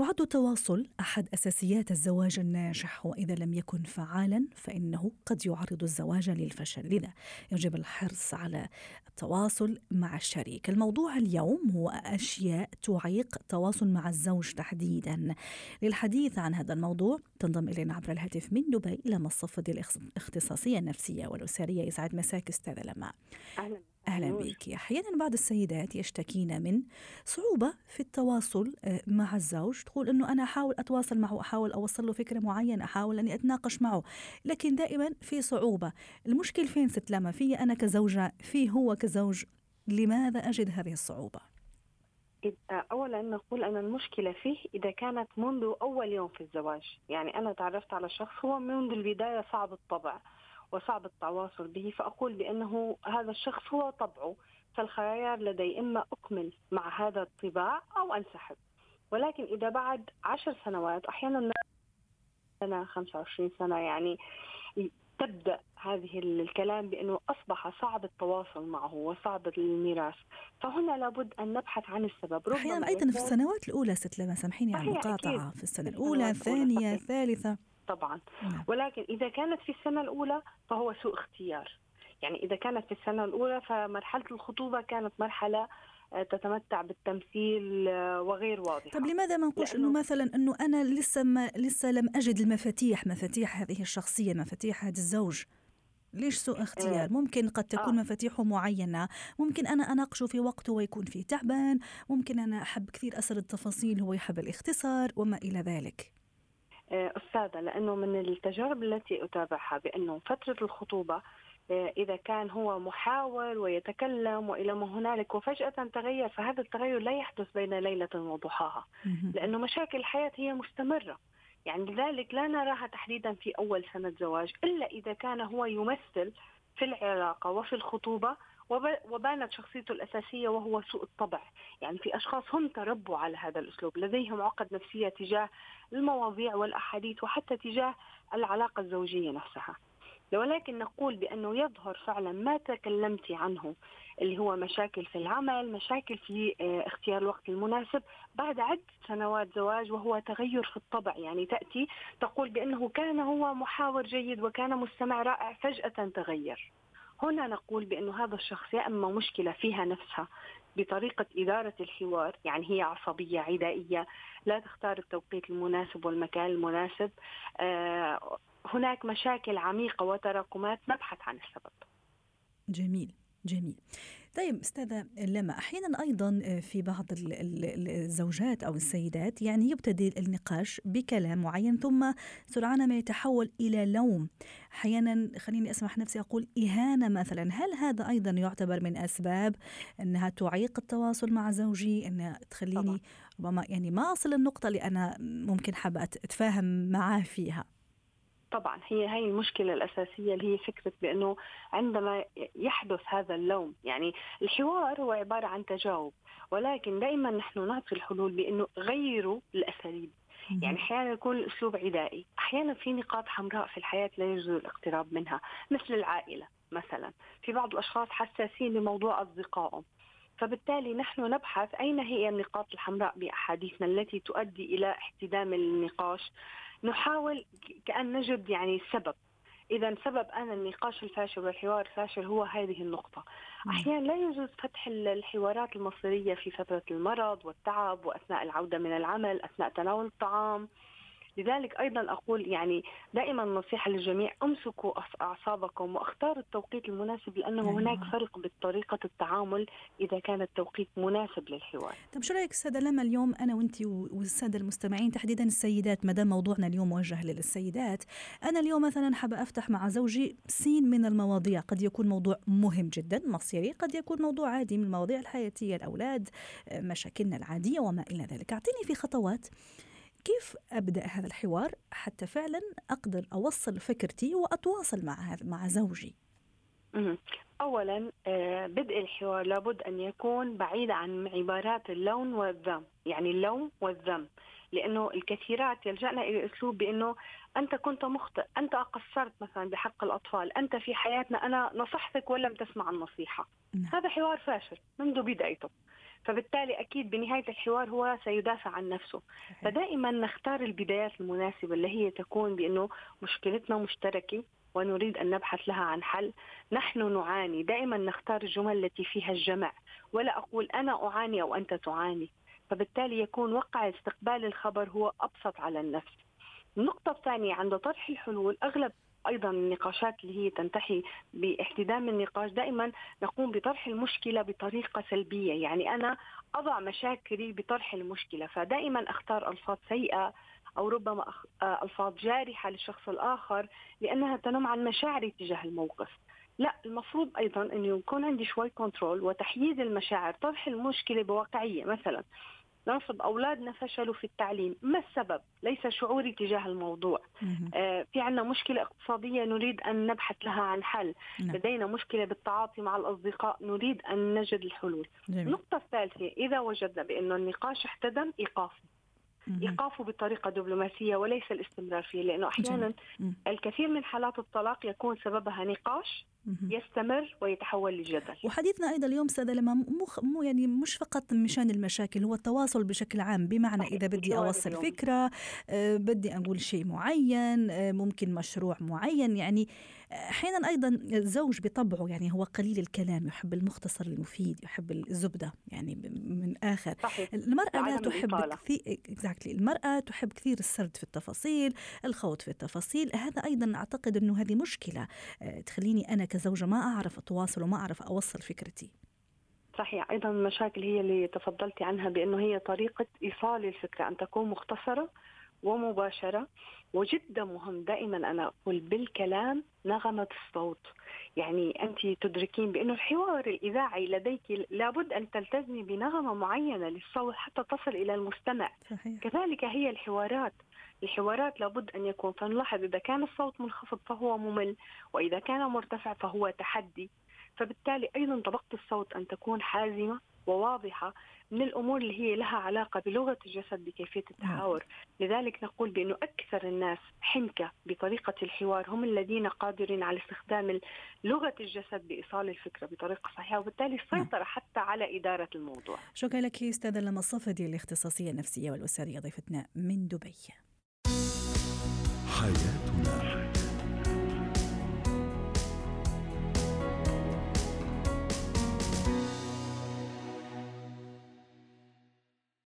يعد التواصل أحد أساسيات الزواج الناجح وإذا لم يكن فعالا فإنه قد يعرض الزواج للفشل. لذا يجب الحرص على التواصل مع الشريك. الموضوع اليوم هو أشياء تعيق التواصل مع الزوج تحديدا. للحديث عن هذا الموضوع تنضم إلينا عبر الهاتف من دبي لما الصفدي الاختصاصية النفسية والأسرية. يسعد مساك أستاذة لما أهلا. أهلا بك. أحيانا بعض السيدات يشتكين من صعوبة في التواصل آه، مع الزوج. تقول إنه أنا أحاول أتواصل معه أحاول أوصل له فكرة معينة أحاول أني أتناقش معه. لكن دائما في صعوبة. المشكل فين ست لما في أنا كزوجة في هو كزوج؟ لماذا أجد هذه الصعوبة؟ اولا نقول أن المشكلة فيه إذا كانت منذ أول يوم في الزواج. يعني أنا تعرفت على شخص هو منذ البداية صعب الطبع. وصعب التواصل به فأقول بأنه هذا الشخص هو طبعه فالخيار لدي إما أكمل مع هذا الطباع أو أنسحب. ولكن إذا بعد عشر سنوات أحيانا سنة 25 سنة يعني تبدأ هذه الكلام بأنه أصبح صعب التواصل معه وصعب الميراث. فهنا لابد أن نبحث عن السبب. أحيانا أيضا في السنوات الأولى ست لما سامحيني على المقاطعه في السنة الأولى الثانية الثالثة. طبعا نعم. ولكن إذا كانت في السنة الأولى فهو سوء اختيار يعني إذا كانت في السنة الأولى فمرحلة الخطوبة كانت مرحلة آه، تتمتع بالتمثيل آه، وغير واضحة طب لماذا ما نقولش إنه مثلا إنه أنا لسه ما لسه لم أجد المفاتيح مفاتيح هذه الشخصية مفاتيح هذا الزوج ليش سوء اختيار؟ آه. ممكن قد تكون آه. مفاتيحه معينة ممكن أنا أناقشه في وقته ويكون فيه تعبان ممكن أنا أحب كثير أسر التفاصيل هو يحب الاختصار وما إلى ذلك أستاذة لأنه من التجارب التي أتابعها بأنه فترة الخطوبة آه، إذا كان هو محاور ويتكلم وإلى ما هنالك وفجأة تغير فهذا التغير لا يحدث بين ليلة وضحاها لأنه مشاكل الحياة هي مستمرة. يعني لذلك لا نراها تحديدا في أول سنة زواج إلا إذا كان هو يمثل في العلاقة وفي الخطوبة وبانت شخصيته الأساسية وهو سوء الطبع. يعني في أشخاص هم تربوا على هذا الأسلوب. لديهم عقد نفسية تجاه المواضيع والأحاديث وحتى تجاه العلاقة الزوجية نفسها. ولكن نقول بأنه يظهر فعلا ما تكلمت عنه اللي هو مشاكل في العمل مشاكل في آه، اختيار الوقت المناسب. بعد عدة سنوات زواج وهو تغير في الطبع. يعني تأتي تقول بأنه كان هو محاور جيد وكان مستمع رائع فجأة تغير. هنا نقول بأنه هذا الشخص يا إما مشكلة فيها نفسها بطريقة إدارة الحوار يعني هي عصبية عدائية لا تختار التوقيت المناسب والمكان المناسب آه هناك مشاكل عميقة وتراكمات نبحث عن السبب. جميل جميل. طيب أستاذة لما أحيانا أيضا آه، في بعض الزوجات أو السيدات يعني يبتدي النقاش بكلام معين ثم سرعان ما يتحول إلى لوم. أحيانا خليني أسمح نفسي أقول إهانة مثلا. هل هذا أيضا يعتبر من أسباب أنها تعيق التواصل مع زوجي أنها تخليني ربما يعني ما أصل النقطة اللي أنا ممكن حابة أتفاهم معاه فيها؟ طبعا هي هي المشكلة الأساسية اللي هي فكرة بأنه عندما يحدث هذا اللوم يعني الحوار هو عبارة عن تجاوب ولكن دائما نحن نعطي الحلول بأنه غيروا الأساليب. يعني أحيانا يكون الأسلوب عدائي أحيانا في نقاط حمراء في الحياة لا يجوز الاقتراب منها مثل العائلة مثلا. في بعض الأشخاص حساسين لموضوع اصدقائهم فبالتالي نحن نبحث أين هي النقاط الحمراء بأحاديثنا التي تؤدي إلى احتدام النقاش. نحاول كأن نجد يعني سبب. إذا سبب أنا النقاش الفاشل والحوار الفاشل هو هذه النقطة. أحيانا لا يجوز فتح الحوارات المصيرية في فترة المرض والتعب وأثناء العودة من العمل أثناء تناول الطعام. لذلك أيضا أقول يعني دائما نصيحه للجميع امسكوا أعصابكم واختاروا التوقيت المناسب لأنه أيوة. هناك فرق بطريقه التعامل إذا كان التوقيت مناسب للحوار. طيب شو رأيك استاذه لما اليوم أنا وأنت والسادة المستمعين تحديدا السيدات ما دام موضوعنا اليوم موجه للسيدات، أنا اليوم مثلا حابة أفتح مع زوجي سين من المواضيع، قد يكون موضوع مهم جدا مصيري، قد يكون موضوع عادي من المواضيع الحياتية الأولاد، مشاكلنا العادية وما إلى ذلك، أعطيني في خطوات كيف أبدأ هذا الحوار حتى فعلا أقدر أوصل فكرتي وأتواصل مع مع زوجي؟ اولا آه، بدء الحوار لابد أن يكون بعيد عن عبارات اللون والذم يعني اللوم والذم. لأنه الكثيرات يلجأنا إلى اسلوب بأنه أنت كنت مخطئ، أنت قصرت مثلا بحق الأطفال، أنت في حياتنا أنا نصحتك ولم تسمع النصيحة. نعم. هذا حوار فاشل منذ بدايته. فبالتالي أكيد بنهاية الحوار هو سيدافع عن نفسه فدائما نختار البدايات المناسبة اللي هي تكون بأنه مشكلتنا مشتركة ونريد أن نبحث لها عن حل نحن نعاني دائما نختار الجمل التي فيها الجمع ولا أقول أنا أعاني أو أنت تعاني فبالتالي يكون وقع استقبال الخبر هو أبسط على النفس. النقطة الثانية عند طرح الحلول أغلب أيضا النقاشات اللي هي تنتهي باحتدام النقاش دائما نقوم بطرح المشكلة بطريقة سلبية. يعني أنا أضع مشاكلي بطرح المشكلة فدائما أختار ألفاظ سيئة أو ربما ألفاظ جارحة للشخص الآخر لأنها تنم عن مشاعري تجاه الموقف. لا المفروض أيضا انه يكون عندي شوي كنترول وتحييد المشاعر طرح المشكلة بواقعية. مثلا نرفض أولادنا فشلوا في التعليم. ما السبب؟ ليس شعوري تجاه الموضوع. آه في عندنا مشكلة اقتصادية نريد أن نبحث لها عن حل. نعم. لدينا مشكلة بالتعاطي مع الأصدقاء. نريد أن نجد الحلول. جميل. النقطة الثالثة إذا وجدنا بأنه النقاش احتدم إيقافه ايقافه بطريقة دبلوماسية وليس الاستمرار فيه لأنه أحيانا الكثير من حالات الطلاق يكون سببها نقاش. يستمر ويتحول لجدل. وحديثنا أيضا اليوم استاذه لما مخ مو يعني مش فقط مشان المشاكل هو التواصل بشكل عام. بمعنى إذا بدي أوصل فكرة أه بدي أقول شيء معين أه ممكن مشروع معين. يعني أحيانا أيضا الزوج بطبعه يعني هو قليل الكلام يحب المختصر المفيد يحب الزبدة يعني من آخر. صحيح. المرأة لا تحب كثير اكزاكتلي المرأة تحب كثير السرد في التفاصيل الخوض في التفاصيل. هذا أيضا أعتقد إنه هذه مشكلة آه، تخليني أنا كزوجة ما أعرف أتواصل وما أعرف أوصل فكرتي. صحيح أيضا المشاكل هي اللي تفضلتي عنها بأنه هي طريقة إيصال الفكرة أن تكون مختصرة ومباشرة وجدا مهم. دائما أنا أقول بالكلام نغمة الصوت. يعني أنت تدركين بأنه الحوار الإذاعي لديك لابد أن تلتزمي بنغمة معينة للصوت حتى تصل إلى المستمع. صحيح. كذلك هي الحوارات. الحوارات لابد أن يكون فنلاحظ إذا كان الصوت منخفض فهو ممل وإذا كان مرتفع فهو تحدي فبالتالي أيضا طبقة الصوت أن تكون حازمة وواضحة من الأمور اللي هي لها علاقة بلغة الجسد بكيفية التحاور، لذلك نقول بأنه أكثر الناس حنكة بطريقة الحوار هم الذين قادرين على استخدام لغة الجسد بإيصال الفكرة بطريقة صحيحة وبالتالي السيطره حتى على إدارة الموضوع. شكرا لك استاذه لما الصفدي الاختصاصيه النفسيه والأسرية ضيفتنا من دبي. حياتنا